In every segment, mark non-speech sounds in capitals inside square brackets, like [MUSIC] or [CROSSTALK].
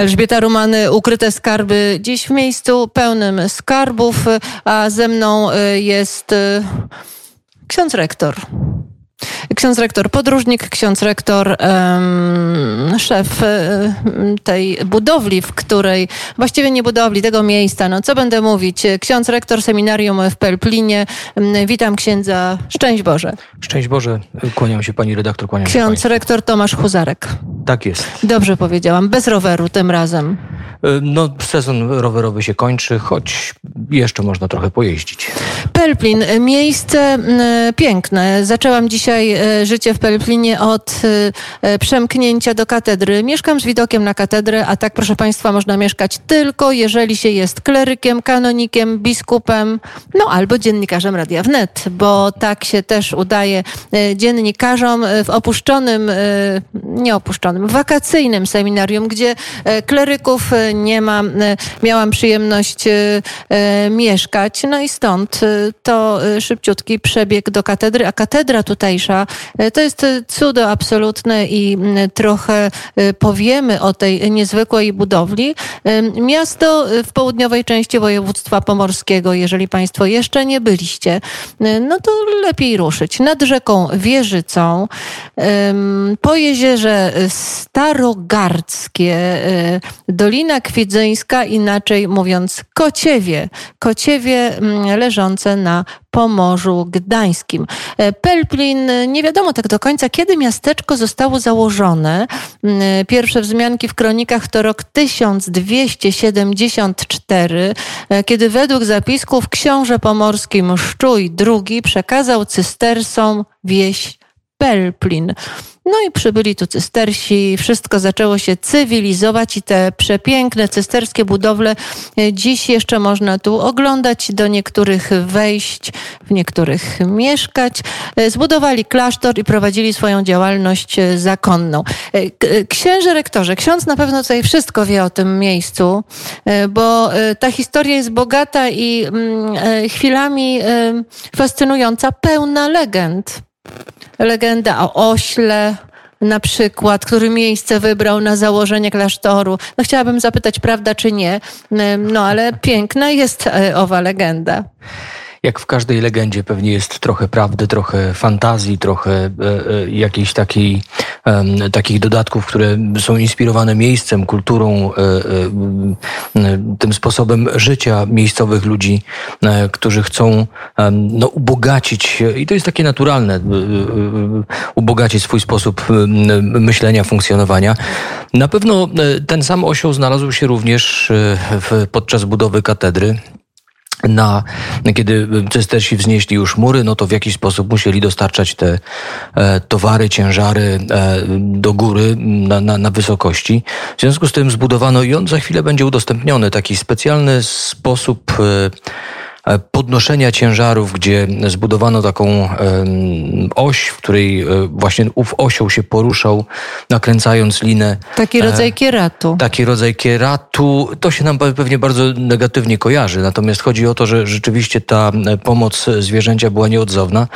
Elżbieta Rumany, ukryte skarby dziś w miejscu pełnym skarbów, a ze mną y, jest y, ksiądz rektor. Ksiądz rektor podróżnik, ksiądz rektor um, szef um, tej budowli, w której, właściwie nie budowli, tego miejsca, no co będę mówić, ksiądz rektor seminarium w Pelplinie. Witam księdza, szczęść Boże. Szczęść Boże, kłaniam się pani redaktor, kłaniam ksiądz się rektor Tomasz Huzarek. Tak jest. Dobrze powiedziałam, bez roweru tym razem. No, sezon rowerowy się kończy, choć jeszcze można trochę pojeździć. Pelplin, miejsce piękne. Zaczęłam dzisiaj e, życie w Pelplinie od e, przemknięcia do katedry. Mieszkam z widokiem na katedrę, a tak, proszę Państwa, można mieszkać tylko, jeżeli się jest klerykiem, kanonikiem, biskupem, no albo dziennikarzem Radia Wnet, bo tak się też udaje e, dziennikarzom w opuszczonym, nie opuszczonym, wakacyjnym seminarium, gdzie kleryków nie ma. Miałam przyjemność mieszkać, no i stąd to szybciutki przebieg do katedry, a katedra tutejsza to jest cudo absolutne i trochę powiemy o tej niezwykłej budowli. Miasto w południowej części województwa pomorskiego, jeżeli Państwo jeszcze nie byliście, no to lepiej ruszyć. Nad rzeką Wieżycą, po jeziorze Starogardzkie, Dolina Kwidzyńska, inaczej mówiąc Kociewie. Kociewie leżące na Pomorzu Gdańskim. E, Pelplin, nie wiadomo tak do końca, kiedy miasteczko zostało założone. Mm, pierwsze wzmianki w kronikach to rok 1274, e, kiedy według zapisków książę pomorski Mszczuj II przekazał cystersom wieś Pelplin. No i przybyli tu cystersi, wszystko zaczęło się cywilizować i te przepiękne cysterskie budowle e, dziś jeszcze można tu oglądać, do niektórych wejść, w niektórych mieszkać. E, zbudowali klasztor i prowadzili swoją działalność e, zakonną. Księże rektorze, ksiądz na pewno tutaj wszystko wie o tym miejscu, bo ta historia jest bogata i mm, chwilami fascynująca, pełna legend legenda o ośle, na przykład, który miejsce wybrał na założenie klasztoru. No chciałabym zapytać, prawda czy nie, no ale piękna jest e, owa legenda jak w każdej legendzie pewnie jest trochę prawdy, trochę fantazji, trochę e, e, jakiejś takiej, takich dodatków, które są inspirowane miejscem, kulturą, e, e, tym sposobem życia miejscowych ludzi, którzy chcą no, ubogacić, i to jest takie naturalne, ubogacić swój sposób myślenia, funkcjonowania. Na pewno ten sam osioł znalazł się również w, podczas budowy katedry na, kiedy cystersi wznieśli już mury, no to w jakiś sposób musieli dostarczać te e, towary, ciężary e, do góry na, na, na wysokości. W związku z tym zbudowano i on za chwilę będzie udostępniony taki specjalny sposób E, podnoszenia ciężarów, gdzie zbudowano taką oś, w której e, właśnie ów osioł się poruszał, nakręcając linę. Taki e, rodzaj kieratu. Taki rodzaj kieratu. To się nam pewnie bardzo negatywnie kojarzy, natomiast chodzi o to, że rzeczywiście ta pomoc zwierzęcia była nieodzowna.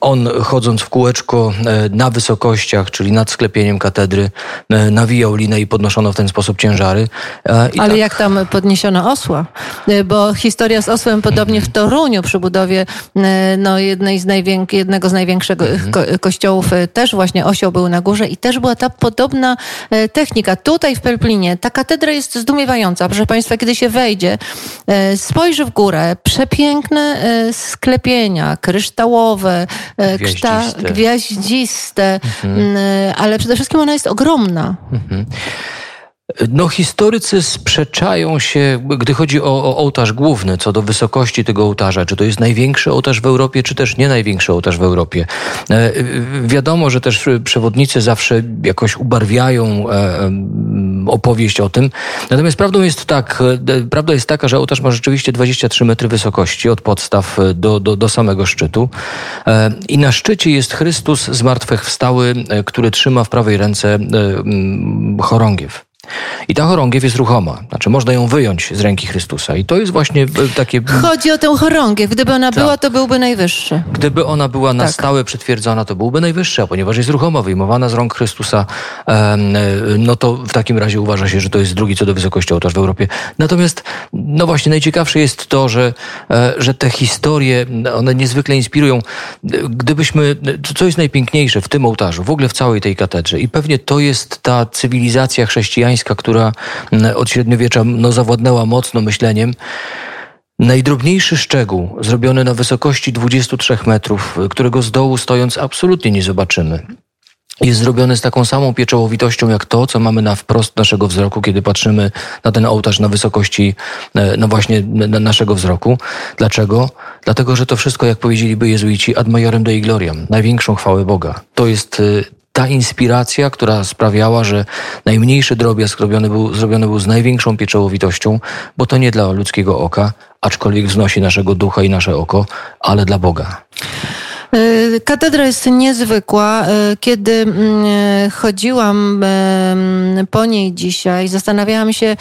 On chodząc w kółeczko na wysokościach, czyli nad sklepieniem katedry, nawijał linę i podnoszono w ten sposób ciężary. I Ale tak. jak tam podniesiono osła? Bo historia z osłem Podobnie w Toruniu przy budowie e, no, jednej z najwięk- jednego z największych mhm. ko kościołów e, też właśnie osioł był na górze i też była ta podobna e, technika. Tutaj w Pelplinie ta katedra jest zdumiewająca. Proszę Państwa, kiedy się wejdzie, spojrzy w górę, przepiękne sklepienia, kryształowe, gwiaździste, gwiaździste mhm. ale przede wszystkim ona jest ogromna. Mhm. No, historycy sprzeczają się, gdy chodzi o, o, ołtarz główny, co do wysokości tego ołtarza. Czy to jest największy ołtarz w Europie, czy też nie największy ołtarz w Europie. E, wiadomo, że też przewodnicy zawsze jakoś ubarwiają e, opowieść o tym. Natomiast prawdą jest tak, e, prawda jest taka, że ołtarz ma rzeczywiście 23 metry wysokości od podstaw do, do, do samego szczytu. E, I na szczycie jest Chrystus zmartwychwstały, e, który trzyma w prawej ręce chorągiew. I ta chorągiew jest ruchoma. Znaczy można ją wyjąć z ręki Chrystusa. I to jest właśnie e, takie... Chodzi o tę chorągiew. Gdyby ona tak. była, to byłby najwyższy. Gdyby ona była na tak. stałe przytwierdzona, to byłby najwyższy, a ponieważ jest ruchoma, wyjmowana z rąk Chrystusa, e, no to w takim razie uważa się, że to jest drugi co do wysokości ołtarz w Europie. Natomiast, no właśnie, najciekawsze jest to, że, e, że te historie, one niezwykle inspirują. Gdybyśmy, co jest najpiękniejsze w tym ołtarzu, w ogóle w całej tej katedrze i pewnie to jest ta cywilizacja chrześcijańska, która od średniowiecza no, zawładnęła mocno myśleniem, Najdrobniejszy szczegół, zrobiony na wysokości 23 metrów, którego z dołu stojąc absolutnie nie zobaczymy, jest zrobiony z taką samą pieczołowitością jak to, co mamy na wprost naszego wzroku, kiedy patrzymy na ten ołtarz na wysokości, e, no właśnie na naszego wzroku. Dlaczego? Dlatego, że to wszystko, jak powiedzieliby jezuici, ad majorem dei gloriam, największą chwałę Boga. To jest e, ta inspiracja, która sprawiała, że najmniejszy drobiazg zrobiony był, zrobiony był z największą pieczołowitością, bo to nie dla ludzkiego oka, aczkolwiek wznosi naszego ducha i nasze oko, ale dla Boga. E, katedra jest niezwykła. E, kiedy mm, e, chodziłam po niej dzisiaj, zastanawiałam się,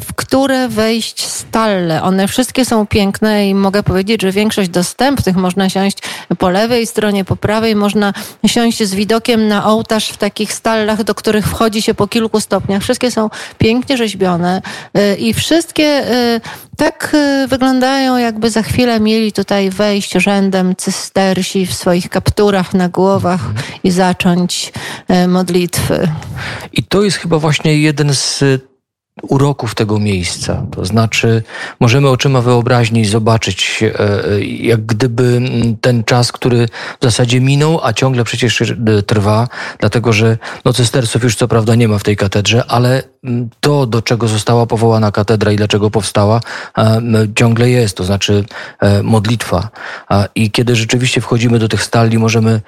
w które wejść stalle. One wszystkie są piękne i mogę powiedzieć, że większość dostępnych można siąść po lewej stronie, po prawej. Można siąść z widokiem na ołtarz w takich stallach, do których wchodzi się po kilku stopniach. Wszystkie są pięknie rzeźbione i wszystkie tak wyglądają, jakby za chwilę mieli tutaj wejść rzędem cystersi w swoich kapturach na głowach i zacząć e, modlitwy. I to jest chyba właśnie jeden z uroków tego miejsca. To znaczy, możemy oczyma wyobraźni zobaczyć, e, e, jak gdyby ten czas, który w zasadzie minął, a ciągle przecież trwa, dlatego że no, cystersów już co prawda nie ma w tej katedrze, ale to, do czego została powołana katedra i dlaczego powstała, ciągle jest, to znaczy modlitwa. I kiedy rzeczywiście wchodzimy do tych stali, możemy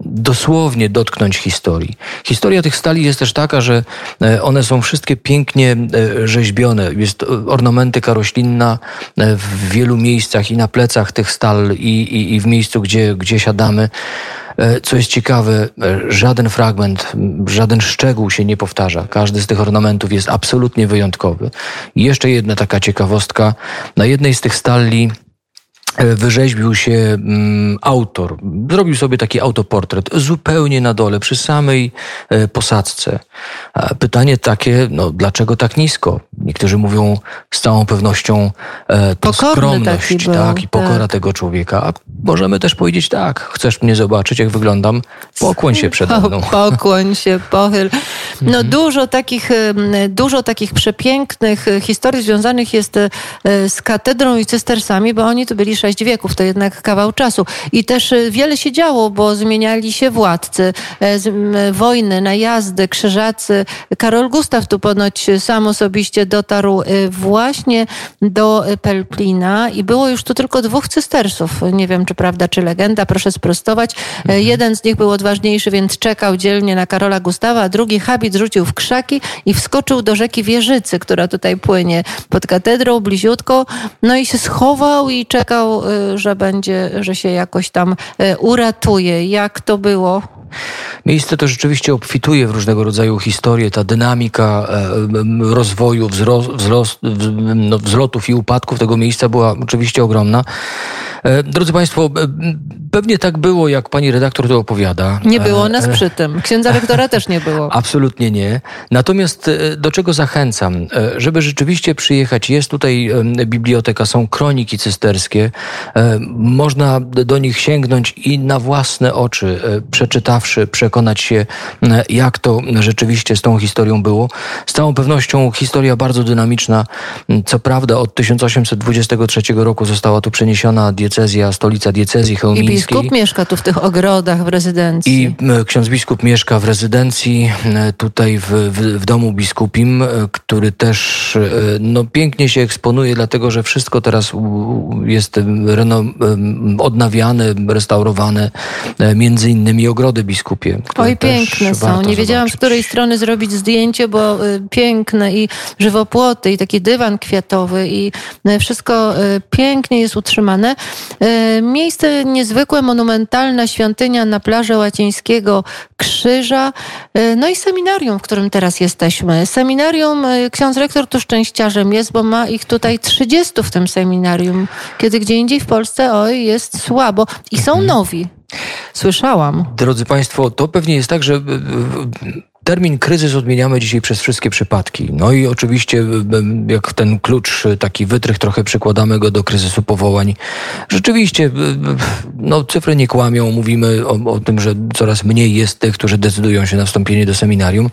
dosłownie dotknąć historii. Historia tych stali jest też taka, że e, one są wszystkie pięknie e, rzeźbione. Jest ornamentyka roślinna e, w wielu miejscach i na plecach tych stal i, i, i w miejscu, gdzie, gdzie siadamy. Co jest ciekawe, żaden fragment, żaden szczegół się nie powtarza. Każdy z tych ornamentów jest absolutnie wyjątkowy. I jeszcze jedna taka ciekawostka. Na jednej z tych stali E, wyrzeźbił się mm, autor. Zrobił sobie taki autoportret zupełnie na dole, przy samej e, posadzce. Pytanie takie, no dlaczego tak nisko? Niektórzy mówią z całą pewnością e, to Pokorny skromność tak, i pokora tak. tego człowieka. A możemy też powiedzieć tak, chcesz mnie zobaczyć, jak wyglądam? Pokłoń się przede mną. [LAUGHS] Pokłoń się, pochyl. No mhm. dużo takich, dużo takich przepięknych historii związanych jest z katedrą i cystersami, bo oni tu byli sześć wieków, to jednak kawał czasu. I też e, wiele się działo, bo zmieniali się władcy, e, wojny, najazdy, krzyżacy. Karol Gustaw tu ponoć sam osobiście dotarł e, właśnie do Pelplina i było już tu tylko dwóch cystersów. Nie wiem, czy prawda, czy legenda, proszę sprostować. Mhm. Jeden z nich był odważniejszy, więc czekał dzielnie na Karola Gustawa, a drugi habit rzucił w krzaki i wskoczył do rzeki Wieżycy, która tutaj płynie pod katedrą, bliziutko. No i się schował i czekał Y, że będzie, że się jakoś tam y, uratuje. Jak to było? Miejsce to rzeczywiście obfituje w różnego rodzaju historie. Ta dynamika e, rozwoju, wzrost, wzrost, no, wzlotów i upadków tego miejsca była oczywiście ogromna. E, drodzy Państwo, e, pewnie tak było, jak pani redaktor to opowiada. Nie było nas przy tym. Księdza rektora też nie było. [LAUGHS] Absolutnie nie. Natomiast do czego zachęcam? Żeby rzeczywiście przyjechać, jest tutaj biblioteka, są kroniki cysterskie. Można do nich sięgnąć i na własne oczy, przeczytawszy, przekonać się, jak to rzeczywiście z tą historią było. Z całą pewnością historia bardzo dynamiczna. Co prawda od 1823 roku została tu przeniesiona diecezja, stolica diecezji chełmińskiej. I biskup mieszka tu w tych ogrodach w rezydencji. I ksiądz biskup mieszka w rezydencji, tutaj w, w, w domu biskupim, który też no, pięknie się eksponuje, dlatego że wszystko teraz jest reno, odnawiane, restaurowane, między innymi ogrody biskupie. Oj, piękne są. Nie wiedziałam, zobaczyć. z której strony zrobić zdjęcie, bo piękne i żywopłoty, i taki dywan kwiatowy, i wszystko pięknie jest utrzymane. Miejsce niezwykłe. monumentalna świątynia na plaży Łacińskiego Krzyża, no i seminarium, w którym teraz jesteśmy. Seminarium, ksiądz rektor tu szczęściarzem jest, bo ma ich tutaj 30 w tym seminarium, kiedy gdzie indziej w Polsce, oj, jest słabo. I są mhm. nowi. Słyszałam. Drodzy Państwo, to pewnie jest tak, że Termin kryzys odmieniamy dzisiaj przez wszystkie przypadki. No i oczywiście, jak ten klucz, taki wytrych, trochę przykładamy go do kryzysu powołań. Rzeczywiście, no, cyfry nie kłamią. Mówimy o, o, tym, że coraz mniej jest tych, którzy decydują się na wstąpienie do seminarium.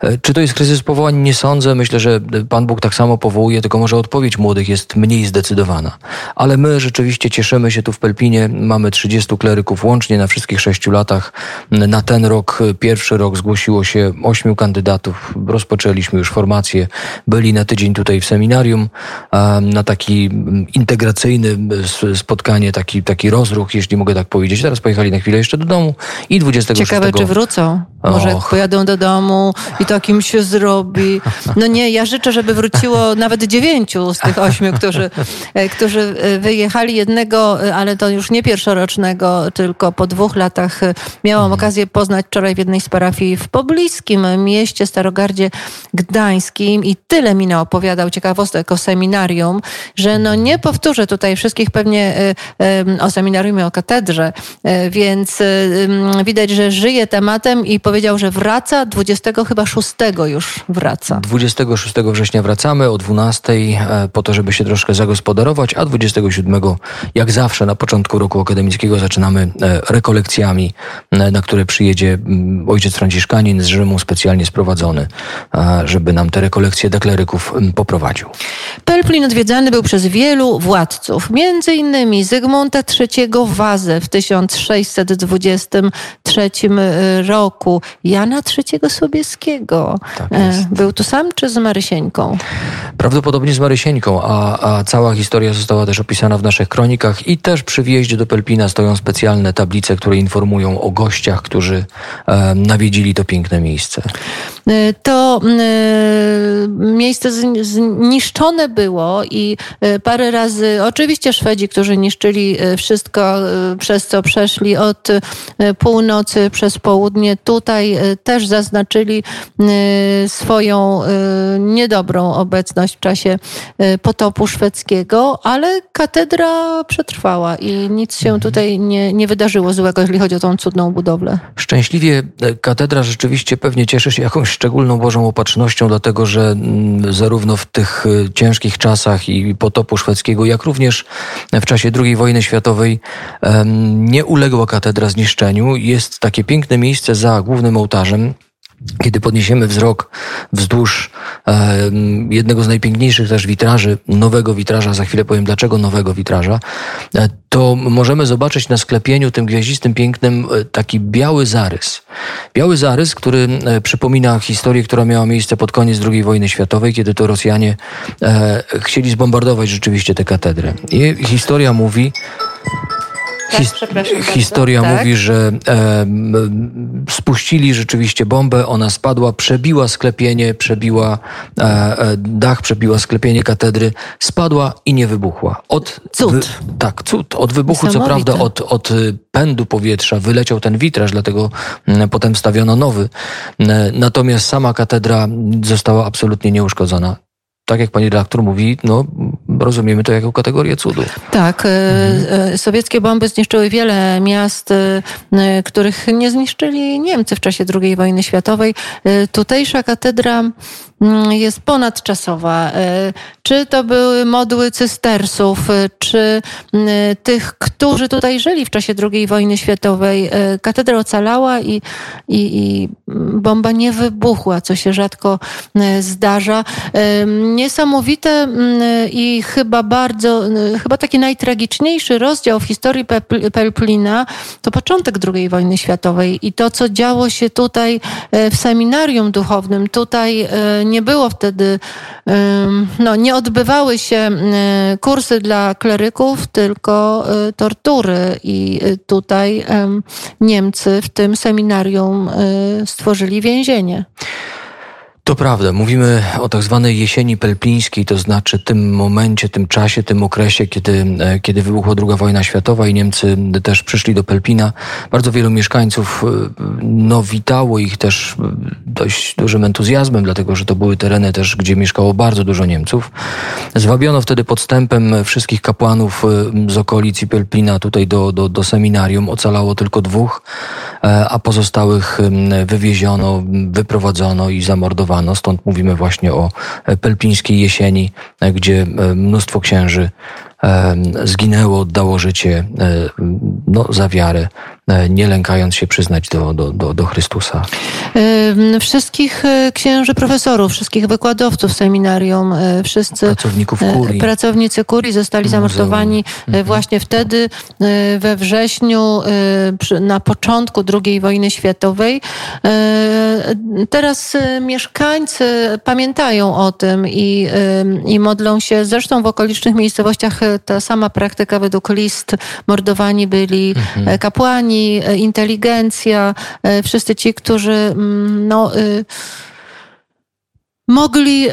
E, czy to jest kryzys powołań? Nie sądzę. Myślę, że Pan Bóg tak samo powołuje, tylko może odpowiedź młodych jest mniej zdecydowana. Ale my rzeczywiście cieszymy się tu w Pelpinie. Mamy 30 kleryków łącznie na wszystkich sześciu latach. Na ten rok, pierwszy rok zgłosiło się ośmiu kandydatów. Rozpoczęliśmy już formację. Byli na tydzień tutaj w seminarium na taki mm, integracyjny spotkanie, taki, taki rozruch, jeśli mogę tak powiedzieć. Teraz pojechali na chwilę jeszcze do domu i 26... Ciekawe, czy wrócą. Może Och. pojadą do domu i to kim się zrobi. No nie, ja życzę, żeby wróciło nawet dziewięciu z tych ośmiu, którzy, e, którzy e, wyjechali. Jednego, e, ale to już nie pierwszorocznego, tylko po dwóch latach miałam mhm. okazję poznać wczoraj w jednej z parafii w pobliskim mieście Starogardzie Gdańskim i tyle mi opowiadał ciekawostek o seminarium, że no nie powtórzę tutaj wszystkich pewnie o seminarium i o katedrze, więc widać, że żyje tematem i powiedział, że wraca 20 chyba 6 już wraca. 26 września wracamy o 12 e, po to, żeby się troszkę zagospodarować, a 27 jak zawsze na początku roku akademickiego zaczynamy e, rekolekcjami, e, na które przyjedzie mm, ojciec Franciszkanin z Rzymu specjalnie sprowadzony, żeby nam te rekolekcje dekleryków poprowadził. Pelplin odwiedzany był przez wielu władców, między innymi Zygmunta III Wazę w 1623 roku, Jana III Sobieskiego. Tak e, Był tu sam czy z Marysieńką? Prawdopodobnie z Marysieńką, a, a cała historia została też opisana w naszych kronikach i też przy wjeździe do Pelpina stoją specjalne tablice, które informują o gościach, którzy e, nawiedzili to piękne miejsce. E, to e, miejsce zniszczone było i parę razy, oczywiście Szwedzi, którzy niszczyli wszystko, przez co przeszli od północy przez południe, tutaj też zaznaczyli swoją niedobrą obecność w czasie potopu szwedzkiego, ale katedra przetrwała i nic się mhm. tutaj nie, nie wydarzyło złego, jeżeli chodzi o tą cudną budowlę. Szczęśliwie katedra rzeczywiście pewnie cieszy się jakąś szczególną Bożą opatrznością, dlatego że mm, zarówno w tych y, ciężkich czasach i potopu szwedzkiego, jak również w czasie II wojny światowej nie uległa katedra zniszczeniu. Jest takie piękne miejsce za głównym ołtarzem, kiedy podniesiemy wzrok wzdłuż e, jednego z najpiękniejszych też witraży, nowego witraża, za chwilę powiem dlaczego nowego witraża, e, to możemy zobaczyć na sklepieniu tym gwiaździstym pięknym e, taki biały zarys. Biały zarys, który e, przypomina historię, która miała miejsce pod koniec II wojny światowej, kiedy to Rosjanie e, chcieli zbombardować rzeczywiście tę katedrę. I historia mówi, His historia tak? mówi, że e, spuścili rzeczywiście bombę, ona spadła, przebiła sklepienie, przebiła e, e, dach, przebiła sklepienie katedry, spadła i nie wybuchła. Od, cud. Wy, tak, cud. Od wybuchu, co prawda, od, od pędu powietrza wyleciał ten witraż, dlatego potem stawiono nowy. Natomiast sama katedra została absolutnie nieuszkodzona tak jak pani redaktor mówi, no, rozumiemy to jako kategorię cudu. Tak. Mhm. Sowieckie bomby zniszczyły wiele miast, e, których nie zniszczyli Niemcy w czasie II wojny światowej. Tutejsza katedra mm, jest ponadczasowa. Czy to były modły cystersów, czy tych, którzy tutaj żyli w czasie II wojny światowej. Katedra ocalała i, i, i bomba nie wybuchła, co się rzadko zdarza niesamowite mm, i chyba bardzo, mm, chyba taki najtragiczniejszy rozdział w historii Pelplina to początek II wojny światowej i to, co działo się tutaj e, w seminarium duchownym. Tutaj e, nie było wtedy, no, nie odbywały się mm, kursy dla kleryków, tylko e, tortury i tutaj Niemcy w tym seminarium stworzyli więzienie. To prawda. Mówimy o tak zwanej jesieni pelpińskiej, to znaczy tym momencie, tym czasie, tym okresie, kiedy, e, kiedy wybuchła II wojna światowa i Niemcy też przyszli do Pelpina. Bardzo wielu mieszkańców e, no, witało ich też e, dość dużym entuzjazmem, dlatego że to były tereny też, gdzie mieszkało bardzo dużo Niemców. Zwabiono wtedy podstępem wszystkich kapłanów z okolic Pelpina tutaj do, do, do seminarium. Ocalało tylko dwóch, a pozostałych wywieziono, wyprowadzono i zamordowano Stąd mówimy właśnie o e, pelpińskiej jesieni, e, gdzie e, mnóstwo księży zginęło, oddało życie no, za wiarę, nie lękając się przyznać do, do, do, do Chrystusa. Wszystkich księży profesorów, wszystkich wykładowców seminarium, wszyscy pracowników kurii. pracownicy kurii zostali Muzeum. zamordowani mhm. właśnie wtedy we wrześniu na początku II wojny światowej. Teraz mieszkańcy pamiętają o tym i, i modlą się. Zresztą w okolicznych miejscowościach ta sama praktyka według list. Mordowani byli mhm. kapłani, inteligencja, wszyscy ci, którzy mm, no, y, mogli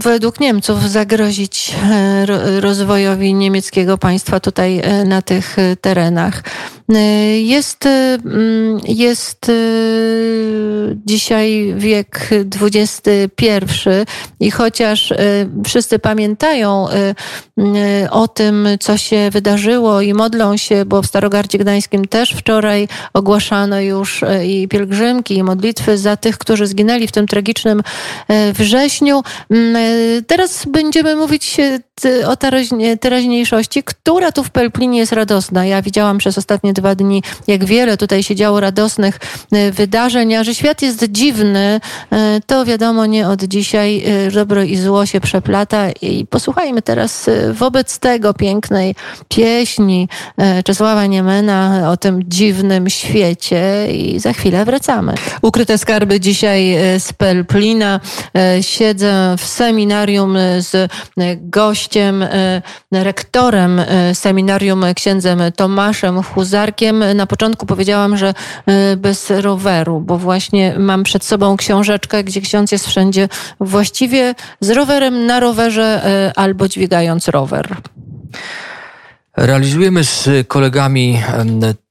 według Niemców zagrozić e, rozwojowi niemieckiego państwa tutaj e, na tych e, terenach. Jest, jest dzisiaj wiek XXI i chociaż wszyscy pamiętają o tym, co się wydarzyło i modlą się, bo w Starogardzie Gdańskim też wczoraj ogłaszano już i pielgrzymki, i modlitwy za tych, którzy zginęli w tym tragicznym wrześniu. Mm, e, teraz będziemy mówić e, o teraźniejszości, która tu w Pelplinie jest radosna. Ja widziałam przez ostatnie dwa dni, jak wiele tutaj się działo radosnych e, wydarzeń, a że świat jest dziwny, to wiadomo nie od dzisiaj dobro i zło się przeplata i posłuchajmy teraz wobec tego pięknej pieśni Czesława Niemena o tym dziwnym świecie i za chwilę wracamy. Ukryte skarby dzisiaj z Pelplina siedzę w seminarium z gościem, rektorem seminarium księdzem Tomaszem Huzarkiem. Na początku powiedziałam, że bez roweru, bo właśnie mam przed sobą książeczkę, gdzie ksiądz jest wszędzie właściwie z rowerem na rowerze albo dźwigając rower. Realizujemy z kolegami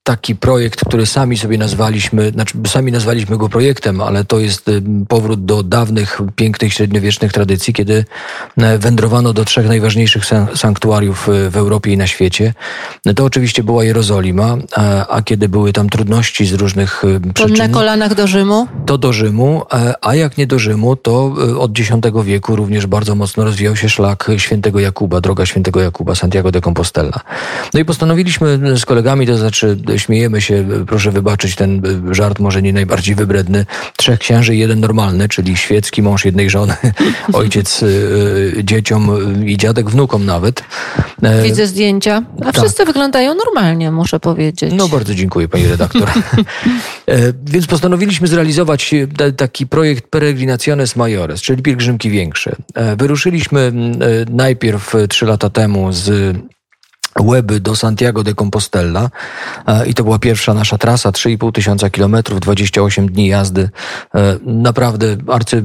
taki projekt, który sami sobie nazwaliśmy, znaczy sami nazwaliśmy go projektem, ale to jest y, powrót do dawnych, pięknych, średniowiecznych tradycji, kiedy e, wędrowano do trzech najważniejszych sanktuariów y, w Europie i na świecie. To oczywiście była Jerozolima, a, a kiedy były tam trudności z różnych y, przyczyn... To na kolanach do Rzymu? To do Rzymu, e, a jak nie do Rzymu, to od X wieku również bardzo mocno rozwijał się szlak świętego Jakuba, droga świętego Jakuba, Santiago de Compostela. No i postanowiliśmy z kolegami, to znaczy śmiejemy się, proszę wybaczyć ten żart może nie najbardziej wybredny, trzech księży jeden normalny, czyli świecki mąż jednej żony, [LAUGHS] ojciec y, y, dzieciom i dziadek wnukom nawet. E, Widzę zdjęcia, a tak. wszyscy wyglądają normalnie, muszę powiedzieć. No bardzo dziękuję pani redaktor. [LAUGHS] E, więc postanowiliśmy zrealizować e, taki projekt Peregrinaciones Mayores, czyli pielgrzymki większe. Wyruszyliśmy najpierw trzy lata temu z Łeby do Santiago de Compostela e, i to była pierwsza nasza trasa, 3,5 tysiąca kilometrów, 28 dni jazdy. E, naprawdę arcy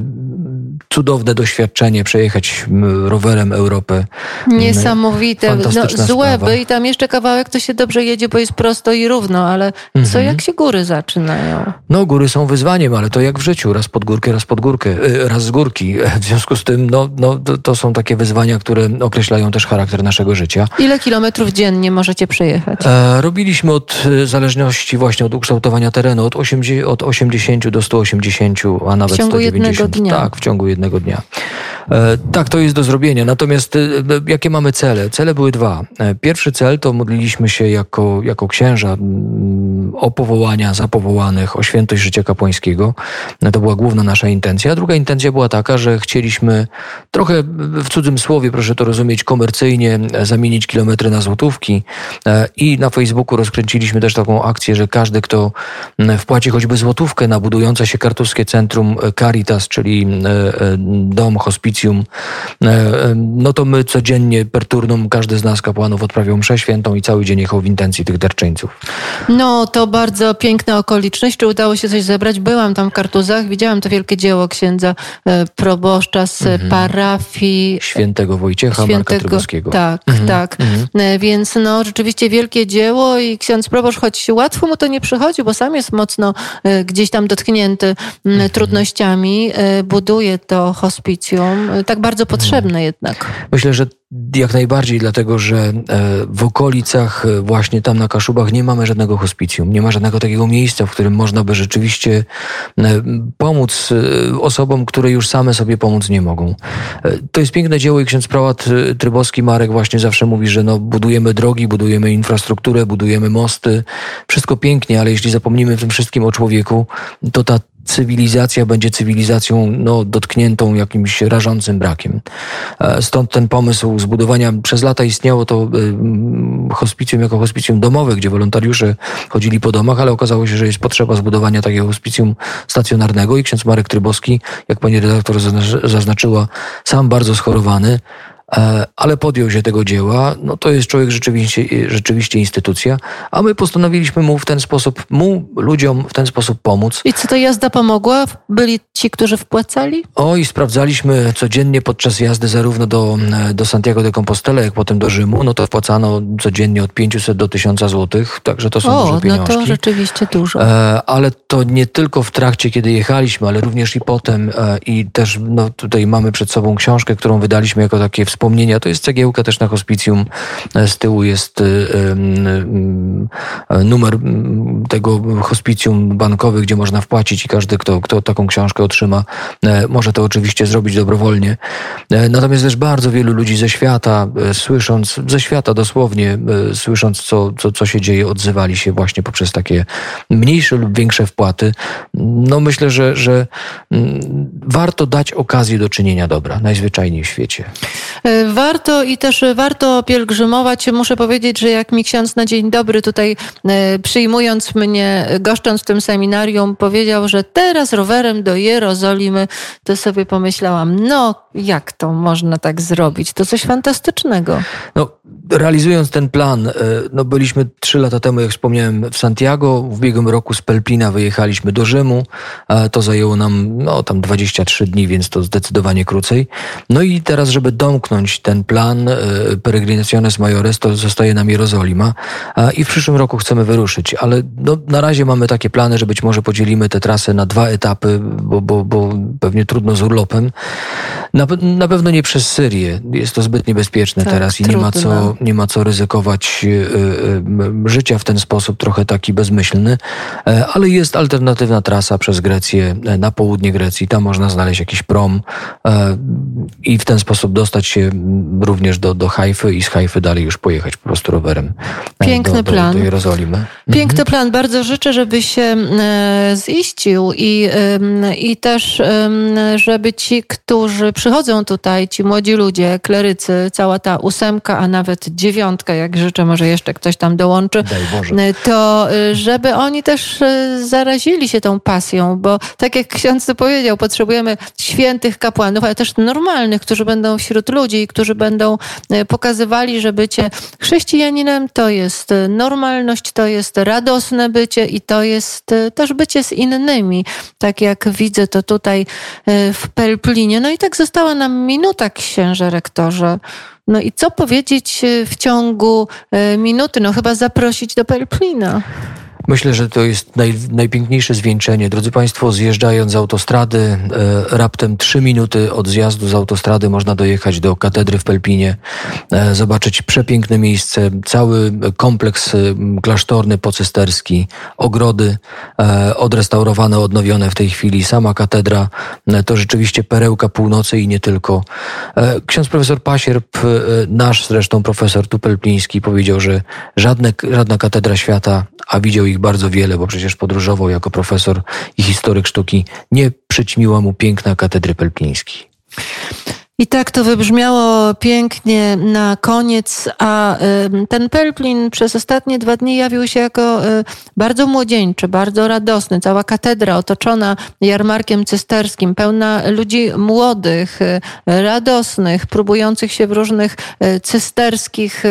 cudowne doświadczenie przejechać rowerem Europę. Niesamowite. No, z Łeby i tam jeszcze kawałek to się dobrze jedzie, bo jest prosto i równo, ale co mhm. jak się góry zaczynają? No góry są wyzwaniem, ale to jak w życiu, raz pod górkę, raz pod górkę, e, raz z górki. [LAUGHS] W związku z tym no, no, to, to są takie wyzwania, które określają też charakter naszego życia. Ile kilometrów kilometrów dziennie możecie przejechać? E, robiliśmy od e, zależności właśnie od ukształtowania terenu od 80, od 80 do 180, a nawet w ciągu 190. Jednego dnia. Tak, w ciągu jednego dnia. E, tak, to jest do zrobienia. Natomiast e, jakie mamy cele? Cele były dwa. Pierwszy cel to modliliśmy się jako, jako księża o powołania zapowołanych, o świętość życia kapłańskiego. To była główna nasza intencja. A druga intencja była taka, że chcieliśmy trochę w cudzym słowie, proszę to rozumieć, komercyjnie zamienić kilometry na złotówki i na Facebooku rozkręciliśmy też taką akcję, że każdy, kto wpłaci choćby złotówkę na budujące się kartuskie centrum Caritas, czyli dom, hospicjum, no to my codziennie per turnum, każdy z nas kapłanów odprawiał mszę świętą i cały dzień jechał w intencji tych darczyńców. No to bardzo piękna okoliczność. Czy udało się coś zebrać? Byłam tam w Kartuzach, widziałam to wielkie dzieło księdza proboszcza z mhm. parafii świętego Wojciecha świętego, Marka. Tak, mhm. tak. Mhm. Więc no rzeczywiście wielkie dzieło i ksiądz proboszcz, choć łatwo mu to nie przychodzi, bo sam jest mocno gdzieś tam dotknięty mhm. trudnościami, buduje to hospicjum, tak bardzo potrzebne jednak. Myślę, że jak najbardziej, dlatego że e, w okolicach, e, właśnie tam na Kaszubach, nie mamy żadnego hospicjum. Nie ma żadnego takiego miejsca, w którym można by rzeczywiście e, pomóc osobom, które już same sobie pomóc nie mogą. To jest piękne dzieło i ksiądz prałat Trybowski Marek właśnie zawsze mówi, że no, budujemy drogi, budujemy infrastrukturę, budujemy mosty. Wszystko pięknie, ale jeśli zapomnimy w tym wszystkim o człowieku, to ta cywilizacja będzie cywilizacją no, dotkniętą jakimś rażącym brakiem. E, stąd ten pomysł zbudowania, przez lata istniało to e, hospicjum jako hospicjum domowe, gdzie wolontariusze chodzili po domach, ale okazało się, że jest potrzeba zbudowania takiego hospicjum stacjonarnego i ksiądz Marek Trybowski, jak pani redaktor zaznaczyła, sam bardzo schorowany, ale podjął się tego dzieła. No to jest człowiek rzeczywiście, rzeczywiście instytucja, a my postanowiliśmy mu w ten sposób, mu, ludziom w ten sposób pomóc. I co to jazda pomogła? Byli ci, którzy wpłacali? Oj, sprawdzaliśmy codziennie podczas jazdy zarówno do, do Santiago de Compostela, jak potem do Rzymu. No to wpłacano codziennie od 500 do 1000 złotych, także to są o, duże pieniążki. no to rzeczywiście dużo. E, ale to nie tylko w trakcie, kiedy jechaliśmy, ale również i potem e, i też no, tutaj mamy przed sobą książkę, którą wydaliśmy jako takie wspomnienia. To jest cegiełka też na hospicjum. E, z tyłu jest e, e, numer tego hospicjum bankowy, gdzie można wpłacić i każdy, kto, kto taką książkę otrzyma, może to oczywiście zrobić dobrowolnie. Natomiast też bardzo wielu ludzi ze świata, słysząc, ze świata dosłownie, słysząc co, co, co się dzieje, odzywali się właśnie poprzez takie mniejsze lub większe wpłaty. No myślę, że, że warto dać okazję do czynienia dobra, najzwyczajniej w świecie. Warto i też warto pielgrzymować. Muszę powiedzieć, że jak mi ksiądz na dzień dobry tutaj e, przyjmując mnie, goszcząc w tym seminarium, powiedział, że teraz rowerem do Jerozolimy, to sobie pomyślałam, no jak to można tak zrobić? To coś fantastycznego. No, realizując ten plan, e, no byliśmy trzy lata temu, jak wspomniałem, w Santiago. W ubiegłym roku z Pelplina wyjechaliśmy do Rzymu. To zajęło nam no, tam 23 dni, więc to zdecydowanie krócej. No i teraz, żeby domknąć ten plan e, Peregrinaciones Majores, to zostaje nam Jerozolima. I w przyszłym roku chcemy wyruszyć, ale no, na razie mamy takie plany, że być może podzielimy tę trasę na dwa etapy, bo, bo, bo pewnie trudno z urlopem. Na, na pewno nie przez Syrię. Jest to zbyt niebezpieczne tak, teraz i nie ma, co, nie ma co ryzykować y, y, życia w ten sposób trochę taki bezmyślny, e, ale jest alternatywna trasa przez Grecję na południe Grecji. Tam można znaleźć jakiś prom i w ten sposób dostać się również do, do Hajfy i z Hajfy dalej już pojechać po prostu rowerem Piękny do, plan. do, Jerozolimy. Piękny mhm. plan. Bardzo życzę, żeby się ziścił i, i też, żeby ci, którzy przychodzą tutaj ci młodzi ludzie, klerycy, cała ta ósemka, a nawet dziewiątka, jak życzę, może jeszcze ktoś tam dołączy, to y, żeby oni też zarazili się tą pasją, bo tak jak ksiądz to powiedział, potrzebujemy świętych kapłanów, ale też normalnych, którzy będą wśród ludzi, którzy będą y, pokazywali, że bycie chrześcijaninem to jest normalność, to jest radosne bycie i to jest też bycie z innymi, tak jak widzę to tutaj w Pelplinie. No i tak Została nam minuta, księże rektorze. No i co powiedzieć e, w ciągu e, minuty? No chyba zaprosić do Pelplina. Myślę, że to jest naj, najpiękniejsze zwieńczenie. Drodzy Państwo, zjeżdżając z autostrady, e, raptem trzy minuty od zjazdu z autostrady można dojechać do katedry w Pelpinie, e, zobaczyć przepiękne miejsce, cały kompleks e, klasztorny pocysterski, ogrody odrestaurowane, odnowione w tej chwili, sama katedra, to rzeczywiście perełka północy i nie tylko. Ksiądz profesor Pasierb, nasz zresztą profesor Tupelpliński powiedział, że żadne, żadna katedra świata, a widział ich bardzo wiele, bo przecież podróżował jako profesor i historyk sztuki. Nie przyćmiła mu piękna katedry pelpińskiej. I tak to wybrzmiało pięknie na koniec, a ten Pelplin przez ostatnie dwa dni jawił się jako y, bardzo młodzieńczy, bardzo radosny. Cała katedra otoczona jarmarkiem cysterskim, pełna ludzi młodych, y, radosnych, próbujących się w różnych y, cysterskich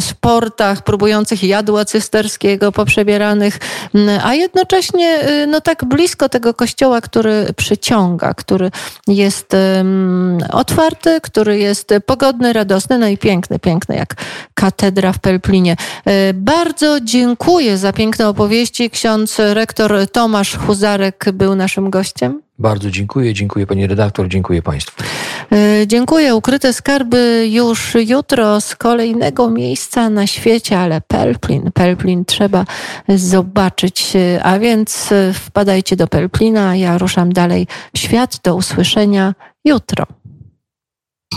sportach, próbujących jadła cysterskiego, poprzebieranych, a jednocześnie no tak blisko tego kościoła, który przyciąga, który jest otwarty, który jest pogodny, radosny, no i piękny, piękny jak katedra w Pelplinie. E, bardzo dziękuję za piękne opowieści. Ksiądz rektor Tomasz Huzarek był naszym gościem. Bardzo dziękuję, dziękuję pani redaktor, dziękuję państwu. E, dziękuję. Ukryte skarby już jutro z kolejnego miejsca na świecie, ale Pelplin, Pelplin trzeba zobaczyć. A więc wpadajcie do Pelplina. Ja ruszam dalej w świat. Do usłyszenia jutro.